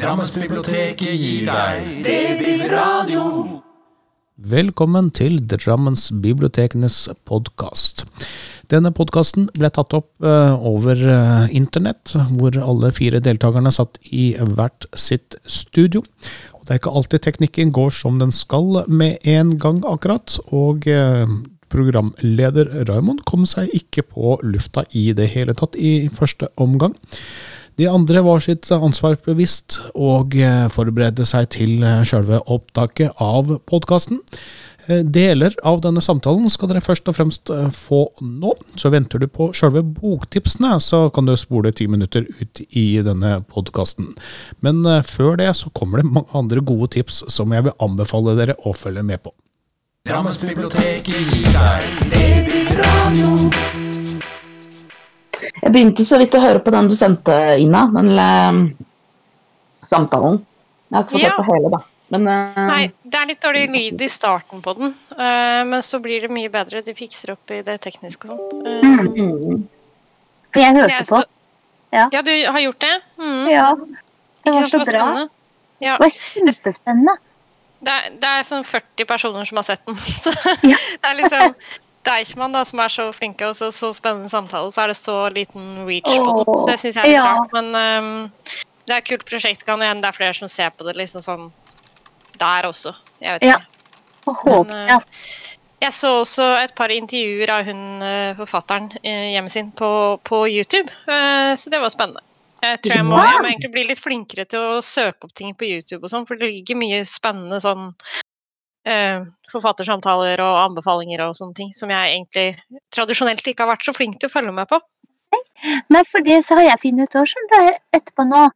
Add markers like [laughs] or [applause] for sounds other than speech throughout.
Drammensbiblioteket gir deg Debilradio. Velkommen til Drammensbibliotekenes podkast. Denne podkasten ble tatt opp eh, over eh, internett, hvor alle fire deltakerne satt i hvert sitt studio. Og det er ikke alltid teknikken går som den skal med en gang, akkurat. Og eh, programleder Raymond kom seg ikke på lufta i det hele tatt i første omgang. De andre var sitt ansvar bevisst og eh, forberedte seg til sjølve selve opptaket av podkasten. Eh, Deler av denne samtalen skal dere først og fremst eh, få nå. Så venter du på selve boktipsene, så kan du spole ti minutter ut i denne podkasten. Men eh, før det så kommer det mange andre gode tips som jeg vil anbefale dere å følge med på. Drammensbiblioteket gir deg Debilradio. Jeg begynte så vidt å høre på den du sendte, Ina. Den lille samtalen. Jeg har ikke fått Ja. hørt på hele, da. Men uh, Nei, det er litt dårlig lyd i starten på den, uh, men så blir det mye bedre. De fikser opp i det tekniske og sånt. Eh, mm, mm. For jeg hørte jeg på. Ja. Ja, du har gjort det? Mm. Ja, det var så bra. Ja, Det var kjempespennende. det er, det er sånn 40 personer som har sett den, [laughs] så Ja. det er liksom Deichman da, som er så flinke og så, så spennende samtale, så er det så liten reach på det. Det syns jeg er litt ja. rart, men um, det er et kult prosjekt. Kan hende det er flere som ser på det liksom sånn der også. Jeg vet Ja. ikke. Og håper Men, altså. Jeg så også et par intervjuer av hun eh, forfatteren eh, hjemme sin på, på YouTube, så det var spennende. Jeg tror jeg må, jeg må egentlig bli litt flinkere til å søke opp ting på YouTube og sånn, for det ligger mye spennende sånn forfattersamtaler og anbefalinger og sånne ting som jeg egentlig tradisjonelt ikke har vært så flink til å følge med på. Nei, for det så har jeg funnet ut også, etterpå nå,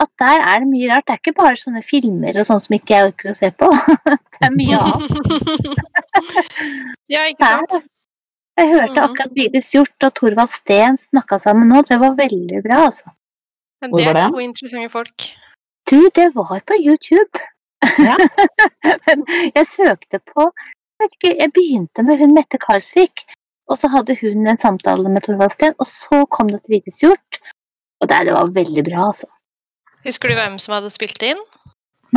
at der er det mye rart. Det er ikke bare sånne filmer og sånn som ikke jeg orker å se på. [laughs] det er mye annet. [laughs] ja, ikke Der. Jeg hørte Mhm. akkurat Vigdis Hjort og Thorvald Steen snakka sammen nå. Det var veldig bra, altså. Men Det var er to interessante folk. Du, det var på YouTube. Ja. [laughs] Men jeg søkte på vet ikke, Jeg begynte med hun Mette Karlsvik, og så hadde hun en samtale med Torvald Steen, og så kom det til Vigdis Hjort. Og der, det var veldig bra, altså. Husker du hvem som hadde spilt inn?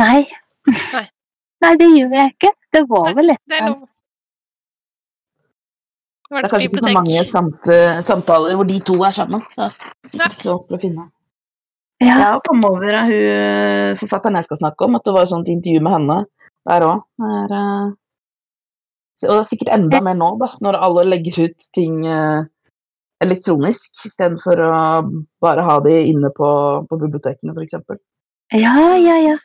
Nei. Nei. [laughs] Nei, det gjør jeg ikke. Det var vel et Det er. Det det er kanskje ikke så mange samt, samtaler hvor de to er sammen. Så det er ikke så å finne. Ja. Jeg kom over av hun eh, forfatteren jeg skal snakke om, at det var et sånt intervju med henne der òg. Og det er sikkert enda mer nå, da, når alle legger ut ting eh, elektronisk istedenfor å bare ha de inne på, på bibliotekene, f.eks. ja, ja, ja.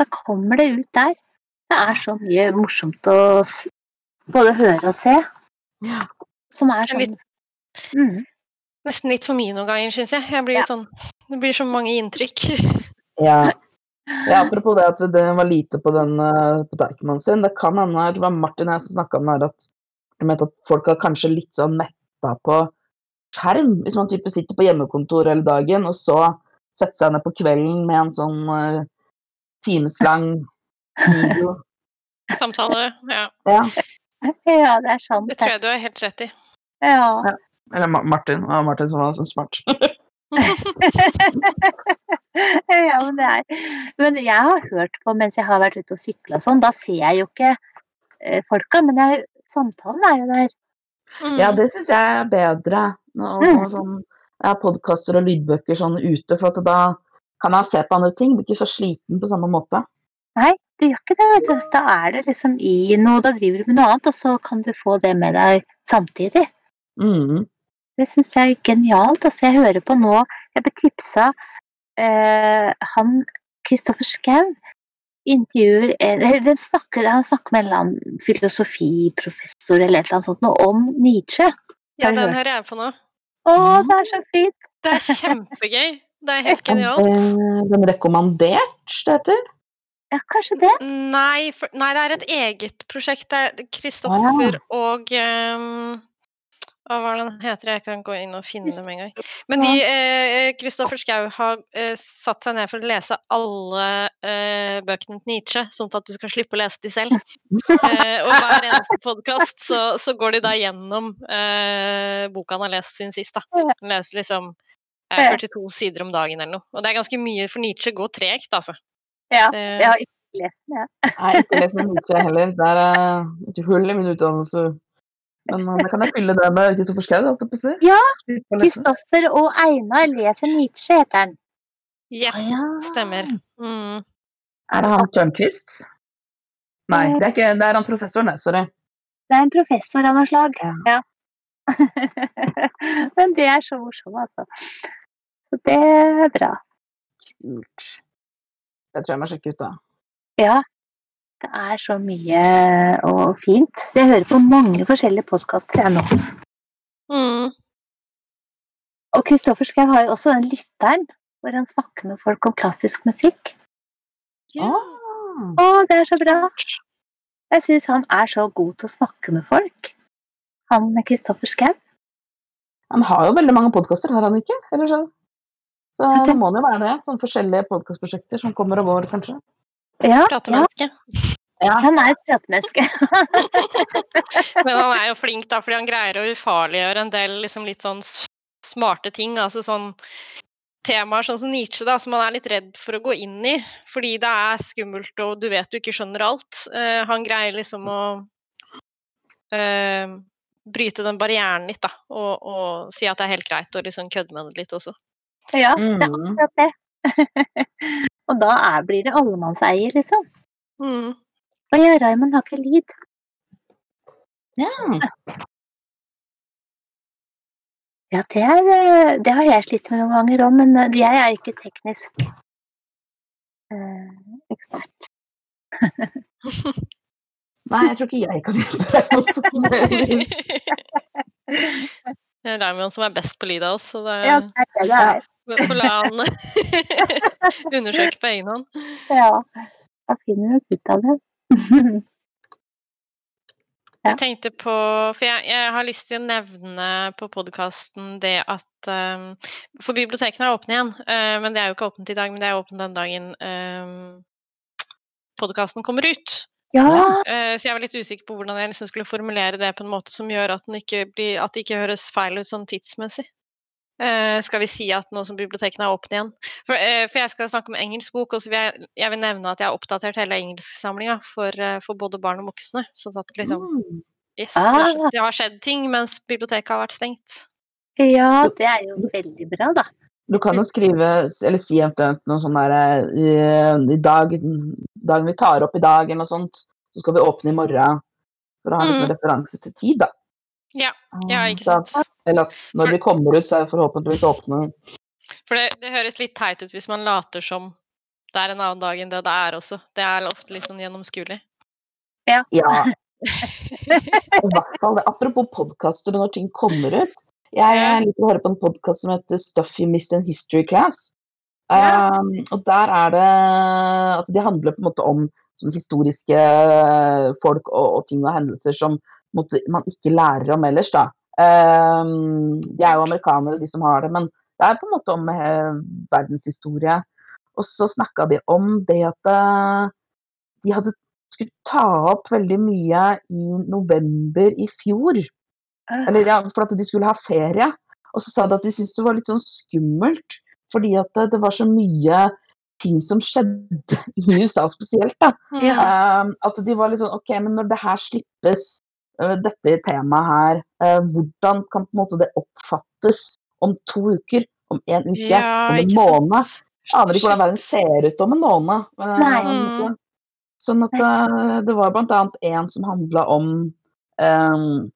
Da kommer det ut der. Det er så mye morsomt å både høre og se. Ja. Som er sånn mm. Nesten litt for mye noen ganger, syns jeg. jeg blir Ja. sånn, det blir så mange inntrykk. [laughs] Ja. ja, [laughs] apropos det at det var lite på den uh, på Deichman sin. Det kan hende det var Martin og jeg som snakka om det her, at du mente at folk har kanskje litt sånn metta på skjerm. Hvis man type sitter på hjemmekontor hele dagen, og så setter seg ned på kvelden med en sånn uh, timeslang [laughs] video. Samtale. Ja. Ja. Ja, det er sant. Det tror jeg du har helt rett i. Ja. Eller Martin. Martin. Ja, Martin som var så smart. [laughs] [laughs] ja, men det er Men jeg har hørt på mens jeg har vært ute og sykla sånn, da ser jeg jo ikke eh, folka, men jeg, samtalen er jo der. Mm. Ja, det syns jeg er bedre. Og, og sånn, har podkaster og lydbøker sånn ute, for at da kan jeg se på andre ting. Blir ikke så sliten på samme måte. Nei, det gjør ikke det, vet du. Da er det liksom i noe, da driver du med noe annet, og så kan du få det med deg samtidig. Mm. Det syns jeg er genialt. Altså, jeg hører på nå Jeg ble tipsa eh, han Kristoffer Schou intervjuer eller snakker, Han snakker med en eller annen filosofiprofessor eller et eller annet sånt noe om Nietzsche. Ja, den hører jeg på nå. Å, det er så fint! Det er kjempegøy. Det er helt genialt. den rekommandert, det heter? Ja, kanskje det. Nei, for, nei, det er et eget prosjekt. Det er Kristoffer og ehm, Hva var den heter? Jeg kan gå inn og finne dem en gang. Men de, eh, Kristoffer Schou har eh, satt seg ned for å lese alle eh, bøkene til Nietzsche, sånn at du skal slippe å lese de selv. [laughs] Eh, og hver eneste podkast så, så går de da gjennom eh, boka han har lest sin sist. da. Han leser liksom eh, 42 sider om dagen eller noe. Og det er ganske mye, for Nietzsche går tregt, altså. Ja, jeg har ikke lest den, jeg. Nei, ikke lest den Nietzsche heller. Det er eh, et hull i min utdannelse. Men eh, da kan jeg fylle det med Kristoffer Schou, holdt jeg på å si. Ja. Kristoffer og Einar leser Nietzsche, heter den. ja, ja. stemmer. Mm. Er det han Tørnquist? Nei, det er, ikke, det er han professoren, det. Sorry. Det er en professor av noe slag. Ja. Ja. [laughs] Men det er så morsomt, altså. Så det er bra. Kult. Det tror jeg må sjekke ut, da. Ja. Det er så mye og fint. Jeg hører på mange forskjellige podkaster jeg nå. Mm. Og Kristoffer Schou har jo også den lytteren hvor han snakker med folk om klassisk musikk. Ja. Å, det er så bra! Jeg syns han er så god til å snakke med folk. Han Kristoffer Schou. Han har jo veldig mange podkaster, har han ikke? Eller så? Så det må det jo være det. Sånne forskjellige podkastprosjekter som kommer og går, kanskje. Ja, ja, Pratemenneske. Ja. han er et pratemenneske. [laughs] Men han er jo flink, da, fordi han greier å ufarliggjøre en del liksom, litt sånn smarte ting. Altså sånn temaer sånn som Nietzsche, da, som han er litt redd for å gå inn i. Fordi det er skummelt, og du vet du ikke skjønner alt. Uh, han greier liksom å uh, bryte den barrieren litt, da. Og, og si at det er helt greit å liksom kødde med det litt også. Ja, det er Mm. akkurat det. [laughs] og da er, blir det allemannseie, liksom. Mm. Og ja, Raymond har ikke lyd. Ja. Ja, det, er, eh, det har jeg slitt med noen ganger òg, men eh, jeg er ikke teknisk eh, ekspert. [laughs] Nei, jeg tror ikke jeg kan hjelpe deg. [laughs] Det er Raymond som er best på lyd av oss, så det Ja, det er det det er. Får la han [laughs] undersøke på egen hånd. Ja, da finner du ut av det. [laughs] Ja. Jeg tenkte på For jeg, jeg har lyst til å nevne på podkasten det at um, For bibliotekene er åpne igjen, uh, men det er jo ikke åpent i dag, men det er åpent den dagen um, podkasten kommer ut. Ja, Uh, så jeg var litt usikker på hvordan jeg liksom skulle formulere det på en måte som gjør at, den ikke blir, at det ikke høres feil ut sånn tidsmessig. Uh, skal vi si at nå som bibliotekene er åpne igjen? For, uh, for jeg skal snakke om engelsk bok, og så vil jeg, jeg vil nevne at jeg har oppdatert hele engelsksamlinga for, uh, for både barn og voksne. Sånn at liksom Mm. Yes, det, Ah. det har skjedd ting mens biblioteket har vært stengt. ja, det er jo veldig bra, da. Du kan jo skrive, eller si eventuelt noe sånn der i, i dag, dagen vi tar opp i dag, eller noe sånt, så skal vi åpne i morgen. For å ha en sånn Mm. referanse til tid, da. Ja, ja, ikke sant. Så, Eller at når de kommer ut, så er vi forhåpentligvis åpne. For det, det høres litt teit ut hvis man later som det er en annen dag enn det det er også. Det er ofte litt sånn gjennomskuelig. Ja. [laughs] I hvert fall det. Apropos podkaster og når ting kommer ut. Jeg, Ja. liker å høre på en podkast som heter Stuff You Missed in History Class. Ja. Um, og der er det Altså, de handler på en måte om sånne historiske folk og, og ting og hendelser som man ikke lærer om ellers, da. Um, de er jo amerikanere, de som har det, men det er på en måte om eh, verdenshistorie. Og så snakka de om det at eh, de hadde skulle ta opp veldig mye i november i fjor. Eller ja, for at de skulle ha ferie. Og så sa de at de syntes det var litt sånn skummelt, fordi at det, det var så mye ting som skjedde i USA spesielt. da. Ja. Um, at de var litt sånn OK, men når det her slippes, dette temaet her, uh, hvordan kan på en måte det oppfattes om to uker? Om en uke? Ja, om en måned? sant. Aner ikke hvordan verden ser ut om en måned. uh, Nei. Mm. Sånn at det var blant annet en som handla om um,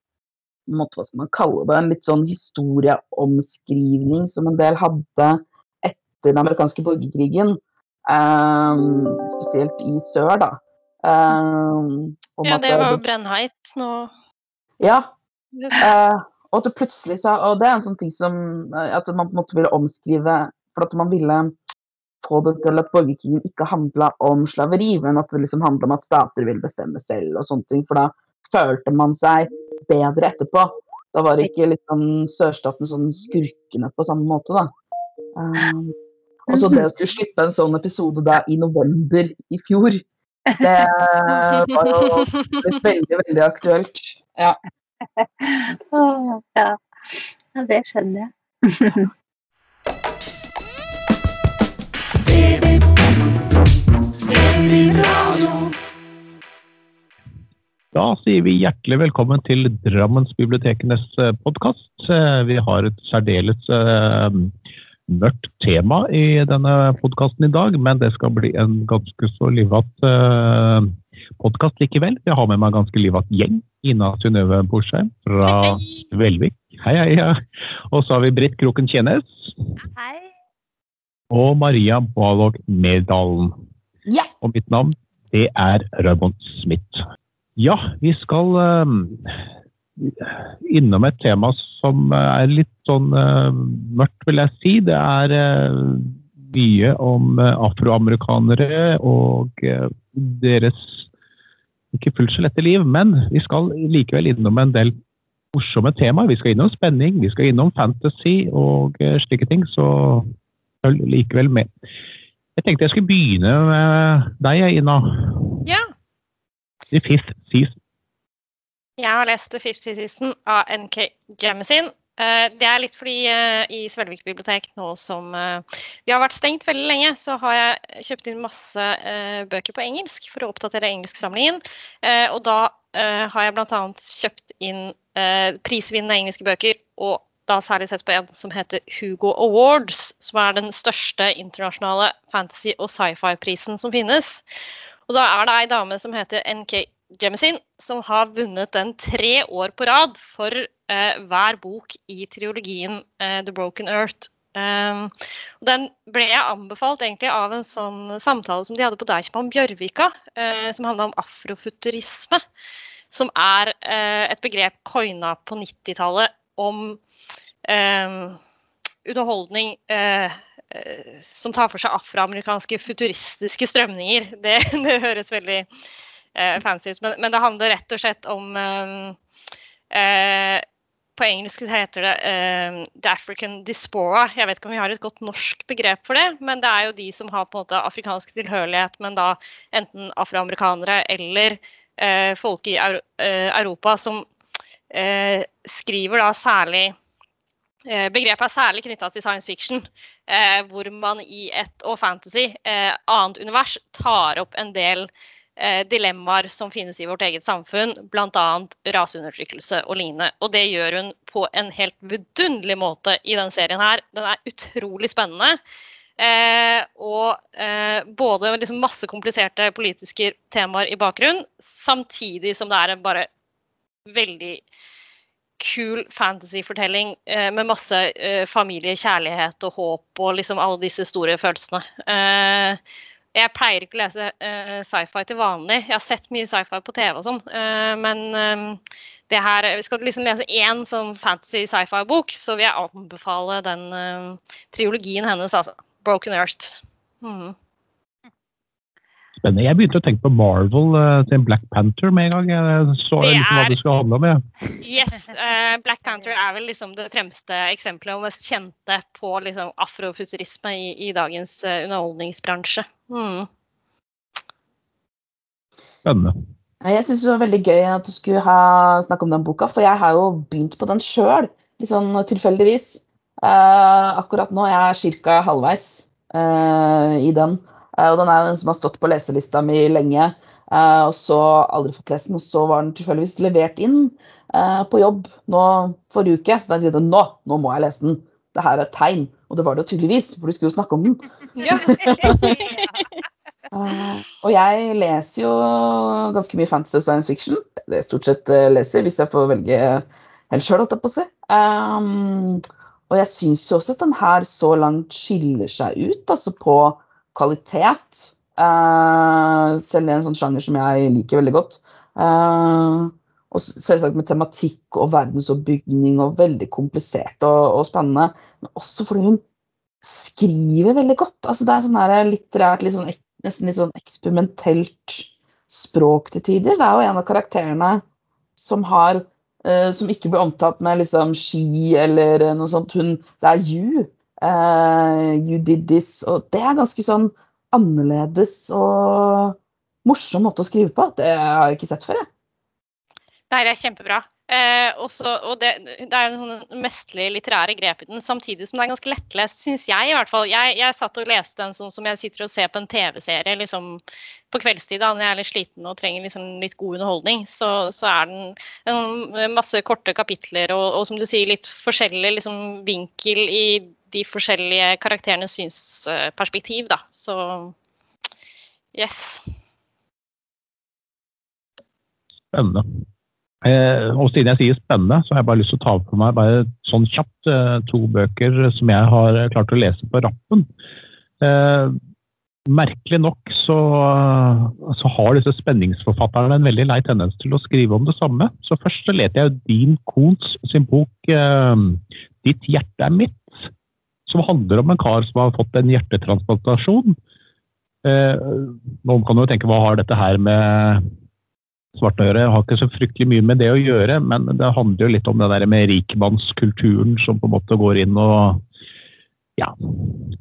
Hva skal man kalle det? En litt sånn historieomskrivning som en del hadde etter den amerikanske borgerkrigen. Um, spesielt i sør, da. Um, Ja, det var jo brennheit nå. Ja, Eh, og at det plutselig sa Og det er en sånn ting som eh, At man på en måte ville omskrive For at man ville få det til at borgerkrigen ikke handla om slaveri, men at det liksom handla om at stater ville bestemme selv og sånne ting. For da følte man seg bedre etterpå. Da var ikke liksom sørstatene sånn skurkene på samme måte, da. Um, og så det å skulle slippe en sånn episode da i november i fjor, det var jo veldig, veldig aktuelt. Ja. ja. ja det skjønner jeg. Da sier vi hjertelig velkommen til Drammensbibliotekenes eh, podkast. Eh, vi har et særdeles eh, mørkt tema i denne podkasten i dag, men det skal bli en ganske så livat uh, podkast likevel. Jeg har med meg en ganske livat gjeng. Ina Synnøve Borsheim fra Velvik. Hei, hei. hei. Og så har vi Britt Kroken Tjenes. Hei. Og Maria Balog Merdalen. Ja. Og mitt navn, det er Raymond Smith. Ja, vi skal um, innom et tema som er litt sånn uh, mørkt, vil jeg si. Det er uh, mye om uh, afroamerikanere og deres ikke fullt så lette liv. Men vi skal likevel innom en del morsomme temaer. Vi skal innom spenning, vi skal innom fantasy og slike ting. Så følg likevel med. Jeg tenkte jeg skulle begynne med deg, Ina. Ja. The Fifth Season. Jeg har lest The Fifty Season av NK Jemisin. Eh, Det er litt fordi eh, i Svelvik bibliotek, nå som eh, vi har vært stengt veldig lenge, så har jeg kjøpt inn masse bøker på engelsk for å oppdatere engelsksamlingen. Og da har jeg bl.a. kjøpt inn prisvinnende engelske bøker, og da særlig sett på en som heter Hugo Awards, som er den største internasjonale fantasy- og sci-fi-prisen som finnes. Og da er det ei dame som heter NK Jemisin, som har vunnet den tre år på rad for eh, hver bok i triologien eh, The Broken Earth. Um, den ble jeg anbefalt egentlig av en sånn samtale som de hadde på Deichman Bjørvika, eh, som handla om afrofuturisme. Som er eh, et begrep coina på 90-tallet om eh, underholdning eh, eh, som tar for seg afroamerikanske futuristiske strømninger. Det, [laughs] det høres veldig eh, fancy ut, men, men, det handler rett og slett om eh, eh, På engelsk heter det eh, The African Dispora. Jeg vet ikke om vi har et godt norsk begrep for det, men det er jo de som har på en måte afrikansk tilhørighet, men da enten afroamerikanere eller eh, folk i Euro Europa som skriver da særlig Begrepet er særlig knytta til science fiction, eh, hvor man i et og fantasy, eh, annet univers, tar opp en del dilemmaer som finnes i vårt eget samfunn, bl.a. raseundertrykkelse og lignende. Og det gjør hun på en helt vidunderlig måte i den serien her. Den er utrolig spennende. og både liksom masse kompliserte politiske temaer i bakgrunnen, samtidig som det er en bare veldig kul fantasyfortelling eh, med masse eh, familie, kjærlighet og håp og liksom alle disse store følelsene. Eh, jeg pleier ikke å lese sci-fi til vanlig. Jeg har sett mye sci-fi på TV og sånn, men det her Vi skal liksom lese én sånn fantasy sci-fi-bok, så vil jeg anbefale den triologien hennes, altså. Broken Earth. Mm spennende. Jeg begynte å tenke på Marvel uh, til Black Panther med en gang. Jeg så det liksom hva det skulle handle om. Ja. Yes, uh, Black Panther er vel liksom det fremste eksempelet og mest kjente på liksom, afrofuturisme i, i dagens uh, underholdningsbransje. Mm. Spennende. Jeg syns det var veldig gøy at du skulle ha snakke om den boka, for jeg har jo begynt på den sjøl, litt sånn tilfeldigvis. akkurat nå jeg er jeg ca. halvveis i den. Uh, og den er jo den som har stått på leselista mi lenge. Eh, og så aldri fått lest den, og så var den tilfeldigvis levert inn eh, på jobb nå forrige uke. Så da tenkte jeg nå, nå må jeg lese den. Det her er et tegn. Og det var det jo tydeligvis, for du skulle jo snakke om den. Ja. Uh, [laughs] og jeg leser jo ganske mye fantasy og science fiction. Det er stort sett uh, leser, hvis jeg får velge helt sjøl, holdt jeg på å si. Um, og jeg syns jo også at den her så langt skiller seg ut, altså på kvalitet. Uh, selv i en sånn sjanger som jeg liker veldig godt. Uh, og selvsagt med tematikk og verdensoppbygning og veldig komplisert og, og, spennende. Men også fordi hun skriver veldig godt. Altså, det er sånn her litterært, litt sånn, nesten litt sånn eksperimentelt språk til tider. Det er jo en av karakterene som har uh, som ikke blir omtalt med liksom ski eller noe sånt. Hun, det er you. Uh, you did this. Og det er ganske sånn annerledes og morsom måte å skrive på. Det har jeg ikke sett før, jeg. Det er kjempebra. Eh, også, og det, det er en sånn mesterlig litterære grep i den, samtidig som det er ganske lettlest, syns jeg i hvert fall. Jeg, jeg, satt og leste den sånn som jeg sitter og ser på en TV-serie liksom, på kveldstid når jeg er litt sliten og trenger liksom, litt god underholdning. Så, så er den en masse korte kapitler og, og, som du sier, litt forskjellig liksom, vinkel i de forskjellige karakterenes synsperspektiv, da. Så yes. Spennende. Eh, og siden jeg sier spennende, så har jeg bare lyst til å ta på meg bare sånn kjapt eh, to bøker som jeg har klart å lese på rappen. Eh, merkelig nok så, så, har disse spenningsforfatterne en veldig lei tendens til å skrive om det samme. Så først så leter jeg Dean Koons sin bok eh, 'Ditt hjerte er mitt', som handler om en kar som har fått en hjertetransplantasjon. Eh, noen kan jo tenke hva har dette her med svart å gjøre. Jeg har ikke så fryktelig mye med det å gjøre, men det handler jo litt om det der med rikmannskulturen som på en måte går inn og ja,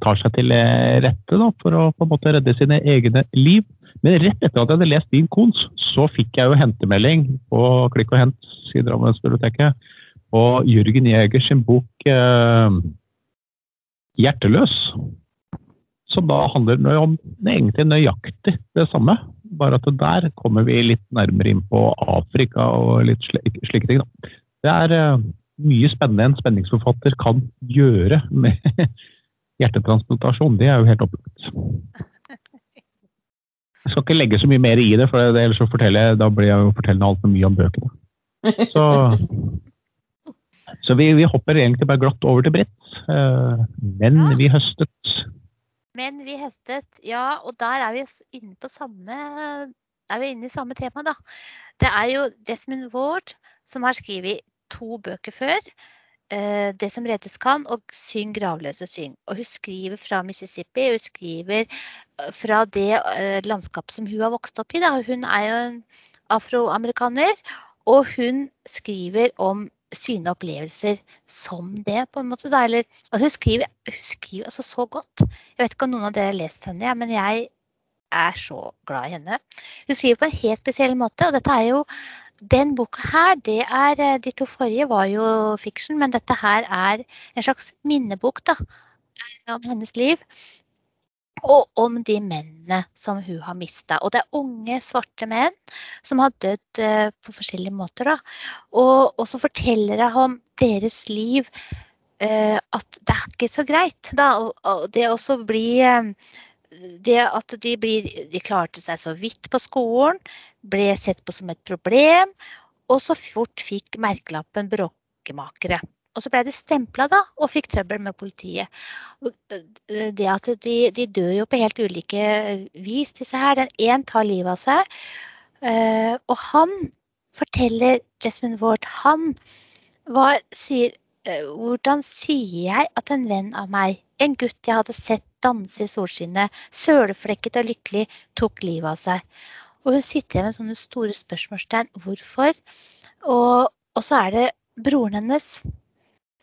tar seg til rette da, for å på en måte redde sine egne liv. Men rett etter at jeg hadde lest din kons, så fikk jeg jo hentemelding på Klikk og hent i Drammensbiblioteket på Jørgen Jæger sin bok eh, 'Hjerteløs'. Som da handler om egentlig nøyaktig det samme. Bare at der kommer vi litt nærmere inn på Afrika og litt slike ting. Da. Det er uh, mye spennende en spenningsforfatter kan gjøre med [laughs] hjertetransplantasjon. Det er jo helt opplagt. Jeg skal ikke legge så mye mer i det, for ellers så forteller jeg, da blir jeg jo fortellende altfor mye om bøkene. Så, [laughs] så vi, vi, hopper egentlig bare glatt over til Britt. Uh, men vi høstet men vi høstet, ja, og der er vi inne på samme er vi inne i samme tema, da. Det er jo Desmond Ward som har skrevet to bøker før. Uh, 'Det som reddes kan' og 'Syng gravløse syng'. Og hun skriver fra Mississippi. Hun skriver eh, fra det uh, landskapet som hun har vokst opp i. Da. Hun er jo en afroamerikaner. Og hun skriver om sine opplevelser som det, på en måte. Da. Eller, altså hun skriver, hun skriver altså så godt. Jeg vet ikke om noen av dere har lest henne, ja, men jeg er så glad i henne. Hun skriver på en helt spesiell måte, og dette er jo den boka her, det er eh, De to forrige var jo fiction, men dette her er en slags minnebok da, om hennes liv og om de mennene som hun har mista. Og det er unge, svarte menn som har dødd eh, på forskjellige måter. Da. Og, og så forteller hun om deres liv eh, at det er ikke så greit. Da. Og, og det også blir eh, det at de, blir, de klarte seg så vidt på skolen, ble sett på som et problem, og så fort fikk merkelappen bråkemakere. Og så ble de stempla da, og fikk trøbbel med politiet. Det at de, de, dør jo på helt ulike vis, disse her. Den ene tar livet av seg. Og han forteller Jasmine Ward, han var, sier Hvordan sier jeg at en venn av meg, en gutt jeg hadde sett danse i solskinnet, søleflekket og lykkelig, tok livet av seg? Og hun sitter med sånne store spørsmålstegn. Hvorfor? Og, og så er det broren hennes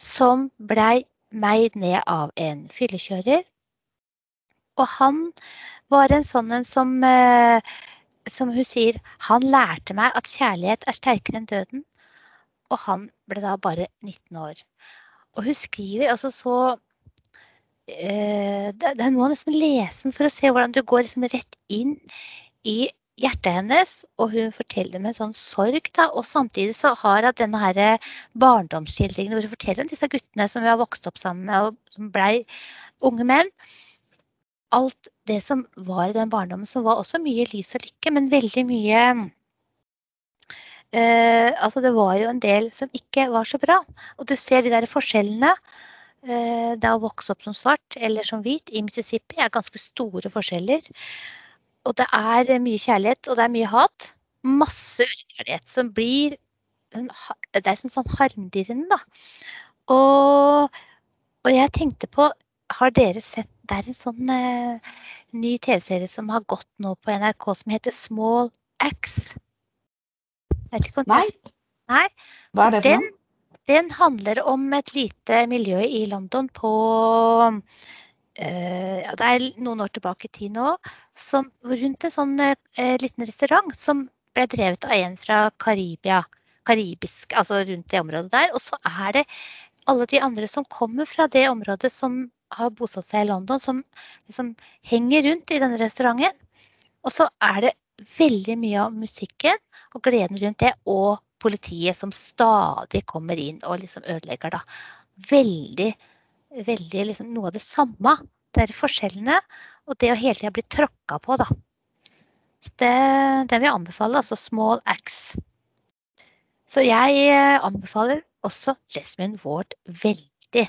som blei meid ned av en fyllekjører. Og han var en sånn en som, eh, som hun sier, han lærte meg at kjærlighet er sterkere enn døden. Og han ble da bare 19 år. Og hun skriver altså så eh, det, er noe av nesten lese den for å se hvordan du går liksom rett inn i hjertet hennes, og hun forteller med sånn sorg. Da, og samtidig så har hun denne her barndomsskildringen hvor hun forteller om disse guttene som vi har vokst opp sammen med, og som blei unge menn. Alt det som var i den barndommen, som var også mye lys og lykke, men veldig mye eh, Altså, det var jo en del som ikke var så bra. Og du ser de der forskjellene. Eh, det å vokse opp som svart eller som hvit i Mississippi er ganske store forskjeller. Og det er mye kjærlighet, og det er mye hat. Masse urettferdighet som blir Det er sånn, sånn harmdirrende, da. Og, og, jeg tenkte på Har dere sett Det er en sånn uh, ny TV-serie som har gått nå på NRK som heter Small Axe. Nei. Nei. Hva er det for den, noe? Den handler om et lite miljø i London på uh, ja, Det er noen år tilbake i tid nå som, rundt en sånn eh, liten restaurant som ble drevet av en fra Karibia. karibisk, altså rundt det området der. Og så er det alle de andre som kommer fra det området som har bosatt seg i London, som liksom henger rundt i denne restauranten. Og så er det veldig mye av musikken og gleden rundt det, og politiet som stadig kommer inn og liksom ødelegger, da. Veldig, veldig liksom noe av det samme. Det er forskjellene, og det å hele tida bli tråkka på, da. Så det, det vil jeg anbefale, altså Small acts. Så jeg eh, anbefaler også Jasmine Ward veldig.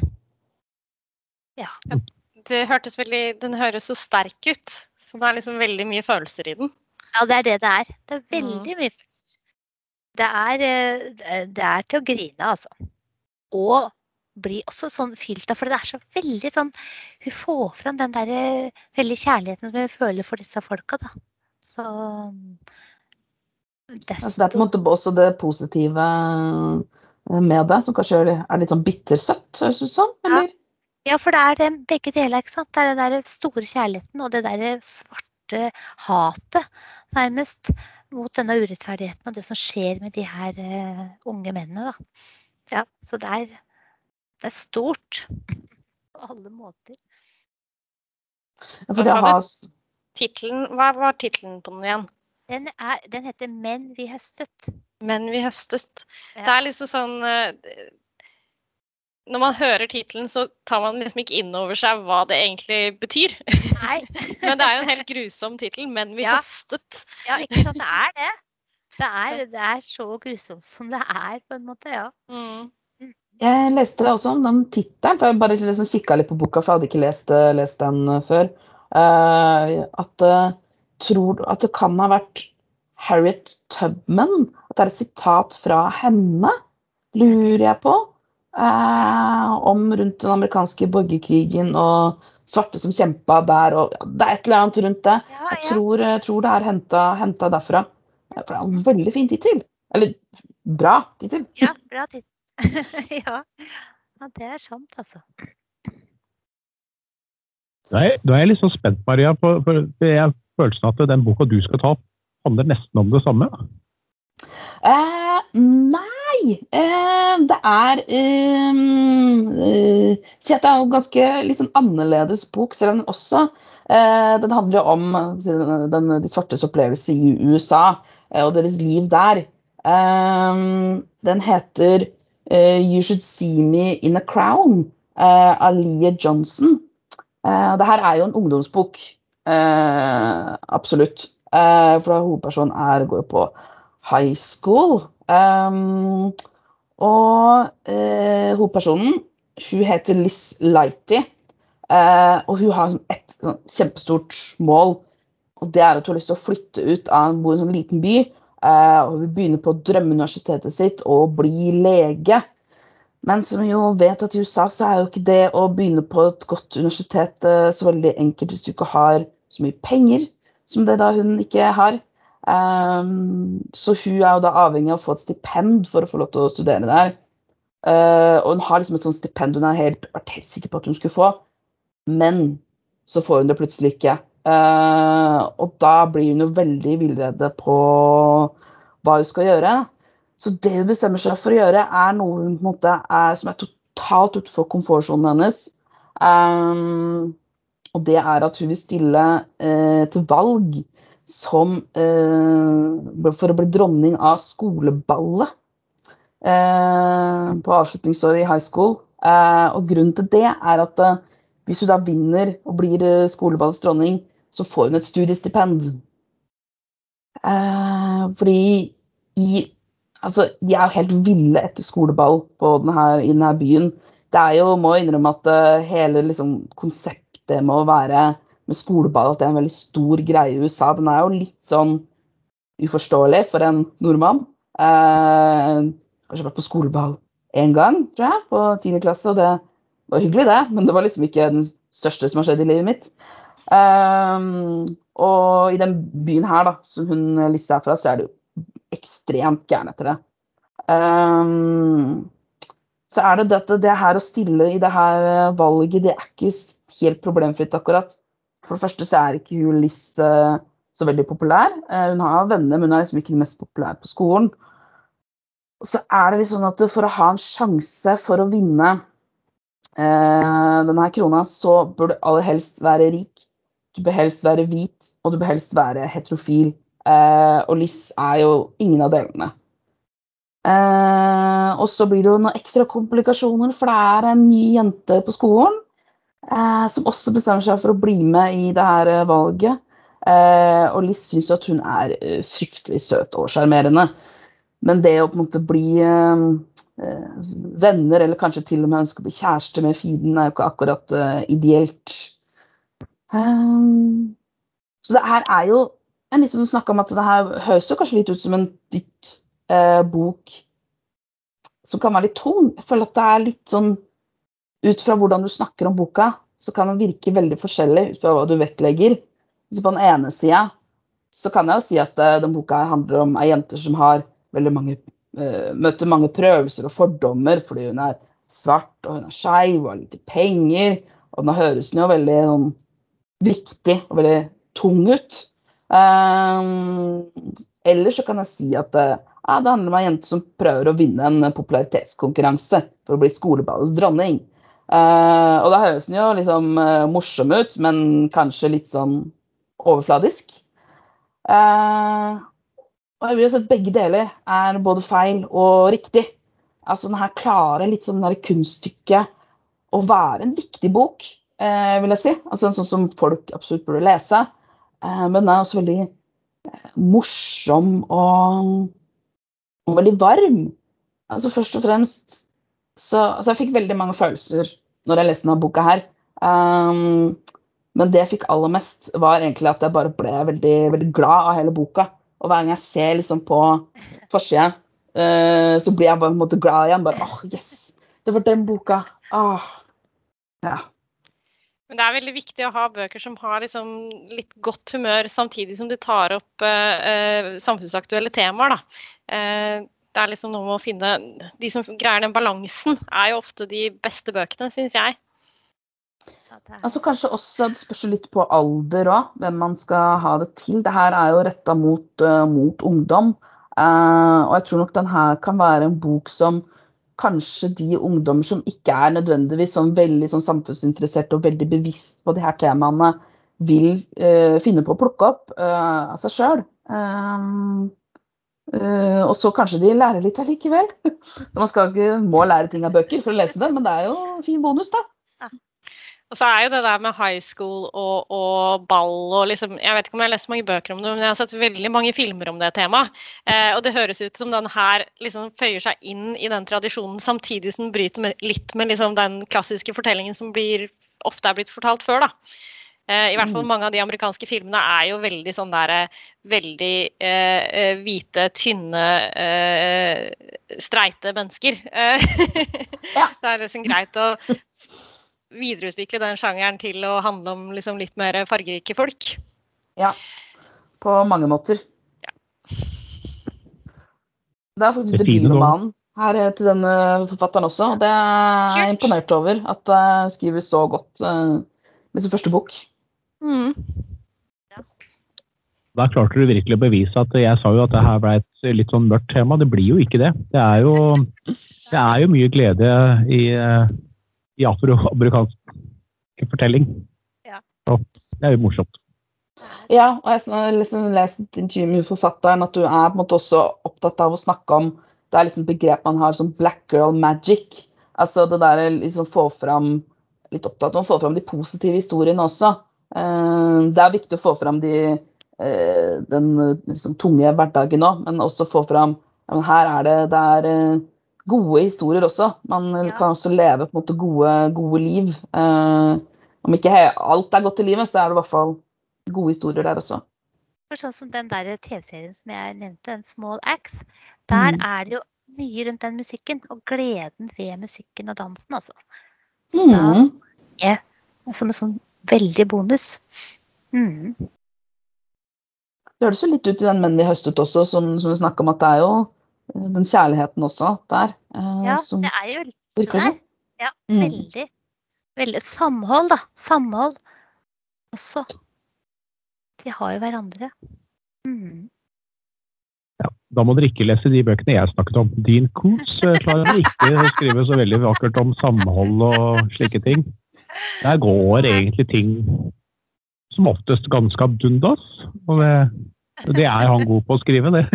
Ja. Det hørtes veldig Den høres så sterk ut. Så det er liksom veldig mye følelser i den. ja, det er det det er. Det er veldig mye følelser. Det er, eh, det er til å grine, altså. Og bli også sånn fylt av, for det er så veldig sånn Hun får fram den der eh, veldig kjærligheten som hun føler for disse folka, da. Så Altså, det er på en måte også det positive eh, med det, som kanskje er litt sånn bittersøtt, høres det ut som? Eller? Ja, for det er det, begge deler, ikke sant. Det er den der store kjærligheten og det der svarte hatet, nærmest, mot denne urettferdigheten og det som skjer med de her uh, unge mennene, da. Ja, så det er, det er stort. På alle måter. Ja, Hva har var tittelen på den igjen? Den, er, den heter 'Menn vi høstet'. Menn vi høstet. Ja. Det er liksom sånn eh, Når man hører tittelen, så tar man liksom ikke inn over seg hva det egentlig betyr. Nei. [laughs] Men det er jo en helt grusom tittel. 'Menn vi Ja. høstet'. Ja, ikke sant. Det er det. Det er, [laughs] det er så grusomt som det er, på en måte. Ja. Mm. Jeg leste også om den tittelen, for jeg bare liksom kikka litt på boka, for jeg hadde ikke lest, lest den eh, før. Uh, at, eh, tror, at det kan ha vært Harriet Tubman. At det er et sitat fra henne, lurer jeg på. Uh, om rundt den amerikanske borgerkrigen og svarte som kjempa der. Og, ja, det er et eller annet rundt det. Ja, Jeg tror, jeg tror det er henta, henta derfra. For det er en veldig fin tittel. Eller bra tittel. ja bra tittel. [laughs] ja. ja, det er sant, altså. Da er, da er jeg litt sånn spent, Maria, på, for jeg har følelsen at den boka du skal ta opp, handler nesten om det samme. Eh, nei, eh, det er eh, eh, Si at det er jo ganske litt sånn annerledes bok, selv om den også eh, Den handler jo om den, de svartes opplevelse i USA eh, og deres liv der. Eh, den heter You Should See Me In A Crown eh, av Leah Johnson. Eh, det her er jo en ungdomsbok. Eh, absolutt. Eh, for da hovedpersonen er, går på high school. Um, og eh, hovedpersonen hun heter Liz Lighty. eh, og hun har sånn et sånn kjempestort mål. Og det er at hun har lyst til å flytte ut av en, en sånn liten by. Eh, og hun begynne på drømmeuniversitetet sitt og bli lege. Men som vi jo vet at i USA så er jo ikke det å begynne på et godt universitet eh, så veldig enkelt hvis du ikke har så mye penger som det da hun ikke har. Ehm, så hun er jo da avhengig av å få et stipend for å få lov til å studere der. Eh, og hun har liksom et sånt stipend hun er helt, vært helt sikker på at hun skulle få, men så får hun det plutselig ikke. Eh, og da blir hun jo veldig villrede på hva hun skal gjøre. Så det hun bestemmer seg for å gjøre, er noe hun på en måte er, som er totalt utenfor komfortsonen hennes. Um, og det er at hun vil stille uh, til valg som uh, for å bli dronning av skoleballet på avslutningsåret i high school. Og grunnen til det er at hvis hun da vinner og blir skoleballets dronning, så får hun et studiestipend. Eh, fordi i Altså, de er jo helt ville etter skoleball på den i denne byen. Det er jo, må jeg innrømme at eh, hele liksom, konseptet med å være med skoleball, at det er en veldig stor greie i USA, den er jo litt sånn uforståelig for en nordmann. Eh, kanskje vært på skoleball én gang, tror jeg, på tiende klasse. og Det var hyggelig, det, men det var liksom ikke den største som har skjedd i livet mitt. Eh, og i den byen her, da, som hun Lisse er fra, så er det jo ekstremt gæren etter det. Um, så er det dette, det her å stille i det her valget, det er ikke helt problemfritt, akkurat. For det første så er ikke hun Liss eh, så veldig populær. Eh, hun har venner, men hun er liksom ikke den mest populære på skolen. Og så er det litt sånn at for å ha en sjanse for å vinne eh, denne krona, så bør du aller helst være rik. Du bør helst være hvit, og du bør helst være heterofil. Eh, og Liss er jo ingen av delene. Eh, og så blir det jo noen ekstra komplikasjoner, for det er en ny jente på skolen eh, som også bestemmer seg for å bli med i det her eh, valget. Eh, og Liss syns jo at hun er eh, fryktelig søt og sjarmerende. Men det å på en måte bli venner, eller kanskje til og med ønske å bli kjæreste med fienden, er jo ikke akkurat ideelt. Um, så det her er jo en som du snakka om, at det her høres jo kanskje litt ut som en ditt eh, bok som kan være litt tung. Jeg føler at det er litt sånn Ut fra hvordan du snakker om boka, så kan den virke veldig forskjellig ut fra hva du vektlegger. Så på den ene sida så kan jeg jo si at uh, den boka handler om ei jente som har veldig mange uh, møter mange prøvelser og fordommer fordi hun er svart og hun er skeiv og har lite penger. Og nå høres den jo veldig sånn viktig og veldig tung ut. Um, eller så kan jeg si at uh, det handler om ei jente som prøver å vinne en popularitetskonkurranse for å bli skoleballets dronning. Uh, og da høres den jo liksom uh, morsom ut, men kanskje litt sånn overfladisk. Uh, og jeg vil jo si at begge deler er både feil og riktig. Altså den her klare, litt sånn kunststykket å være en viktig bok, vil jeg si. Altså en sånn som folk absolutt burde lese. Eh, men den er også veldig eh, morsom og, og, veldig varm. Altså først og fremst så altså Jeg fikk veldig mange følelser når jeg leste denne boka her. Um, men det jeg fikk aller mest, var egentlig at jeg bare ble veldig, veldig glad av hele boka. Og hver gang jeg ser liksom på forsida, uh, så blir jeg bare på en måte glad igjen. Bare åh, oh, yes! Det var den boka. Ah. Ja. Men det er veldig viktig å ha bøker som har liksom litt godt humør, samtidig som de tar opp uh, samfunnsaktuelle temaer. Uh, det er liksom noe med å finne De som greier den balansen, er jo ofte de beste bøkene, syns jeg. Altså Kanskje også det spørs litt på alder òg, hvem man skal ha det til. Det her er jo retta mot, uh, mot ungdom. Uh, og jeg tror nok den her kan være en bok som kanskje de ungdommer som ikke er nødvendigvis sånn veldig sånn samfunnsinteresserte og veldig bevisst på de her temaene, vil uh, finne på å plukke opp av seg sjøl. Uh, og så kanskje de lærer litt allikevel. [laughs] Så man skal ikke, må lære ting av bøker for å lese dem, men det er jo fin bonus, da. Og så er jo det der med high school og, og ball og liksom Jeg vet ikke om jeg har lest mange bøker om det, men jeg har sett veldig mange filmer om det temaet. Eh, og det høres ut som den her liksom føyer seg inn i den tradisjonen, samtidig som den bryter med, litt med liksom den klassiske fortellingen som blir, ofte er blitt fortalt før. da. Eh, I hvert fall mm. mange av de amerikanske filmene er jo veldig sånn der eh, Veldig eh, eh, hvite, tynne, eh, streite mennesker. [laughs] ja. Det er liksom greit å videreutvikle den sjangeren til å handle om liksom litt mer fargerike folk. Ja. På mange måter. Ja. Det er faktisk debutromanen her til denne forfatteren også. Det er jeg imponert over. At jeg skriver så godt med sin første bok. Mm. Da klarte du virkelig å bevise at jeg sa jo at det her ble et litt sånn mørkt tema. Det blir jo ikke det. Det er jo, det er jo mye glede i, i afroamerikansk fortelling. Ja. Og det er jo morsomt. Ja, og jeg har liksom lest et intervju med forfatteren at du er på en måte også opptatt av å snakke om Det er liksom begrep man har som black girl magic. Altså det der liksom få fram Litt opptatt av å få fram de positive historiene også. Eh, det er viktig å få fram de, eh, den liksom, tunge hverdagen òg, men også få fram ja, Her er det, det er eh, gode historier også. Man ja. kan også leve på en måte gode, gode liv. om ikke alt er godt i livet, så er det i hvert fall gode historier der også. For sånn som den der TV-serien som jeg nevnte, en Small Acts, der mm. er det jo mye rundt den musikken, og gleden ved musikken og dansen, altså. Så mm. da, ja, som en sånn veldig bonus. Mm. Det høres jo litt ut i den 'Menn vi høstet' også, som, som vi snakka om, at det er jo eh, den kjærligheten også der. Eh, ja, det er jo litt der. Ja, mm. veldig. Veldig samhold, da. Samhold også. De har jo hverandre. Mm. Ja, da må dere ikke lese de bøkene jeg snakket om. Dean Coots eh, klarer ikke å skrive så veldig vakkert om samhold og slike ting. Der går egentlig ting som oftest ganske abdundas. Og det, det er han god på å skrive, det.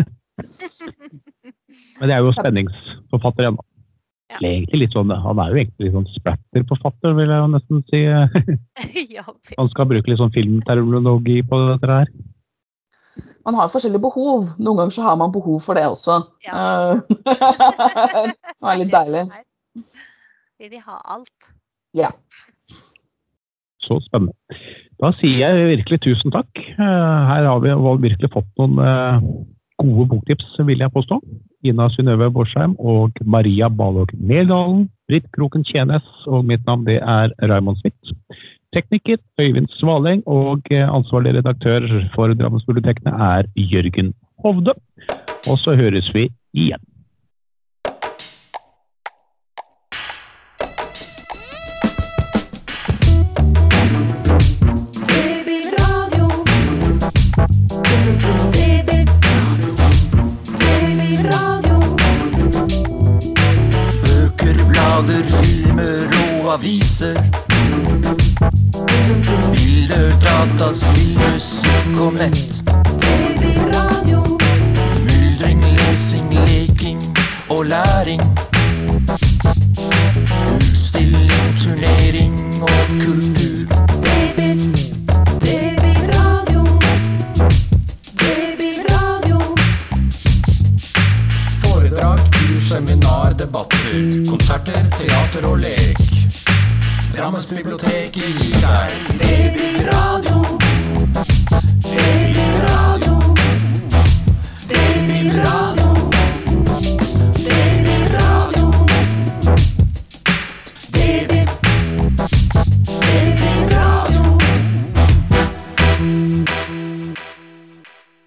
Men det er jo spenningsforfatter ennå. Ja. Eller egentlig litt sånn, Han er jo egentlig litt sånn splatterforfatter, vil jeg jo nesten si. [laughs] Han skal bruke litt sånn filmterminologi på dette her. Man har forskjellige behov. Noen ganger så har man behov for det også. Ja. Eh, [laughs] det er litt deilig. [laughs] Vil de ha alt? Ja. Så spennende. Da sier jeg virkelig tusen takk. Eh, Her har vi virkelig fått noen eh, gode boktips, vil jeg påstå. Ina Synnøve Borsheim og Maria Balog Nerdalen. Britt Kroken Tjenes, og mitt navn det er Raymond Smith. Tekniker Øyvind Svaleng, og eh, ansvarlig redaktør for Drammensbibliotekene er Jørgen Hovde. Og så høres vi igjen. Blader, filmer og aviser. Bilder, data, spill, musikk og nett. Babyradio. Myldring, lesing, leking og læring. Utstilling, turnering og kultur. latter og lek. Drammens bibliotek i deg. Det blir radio.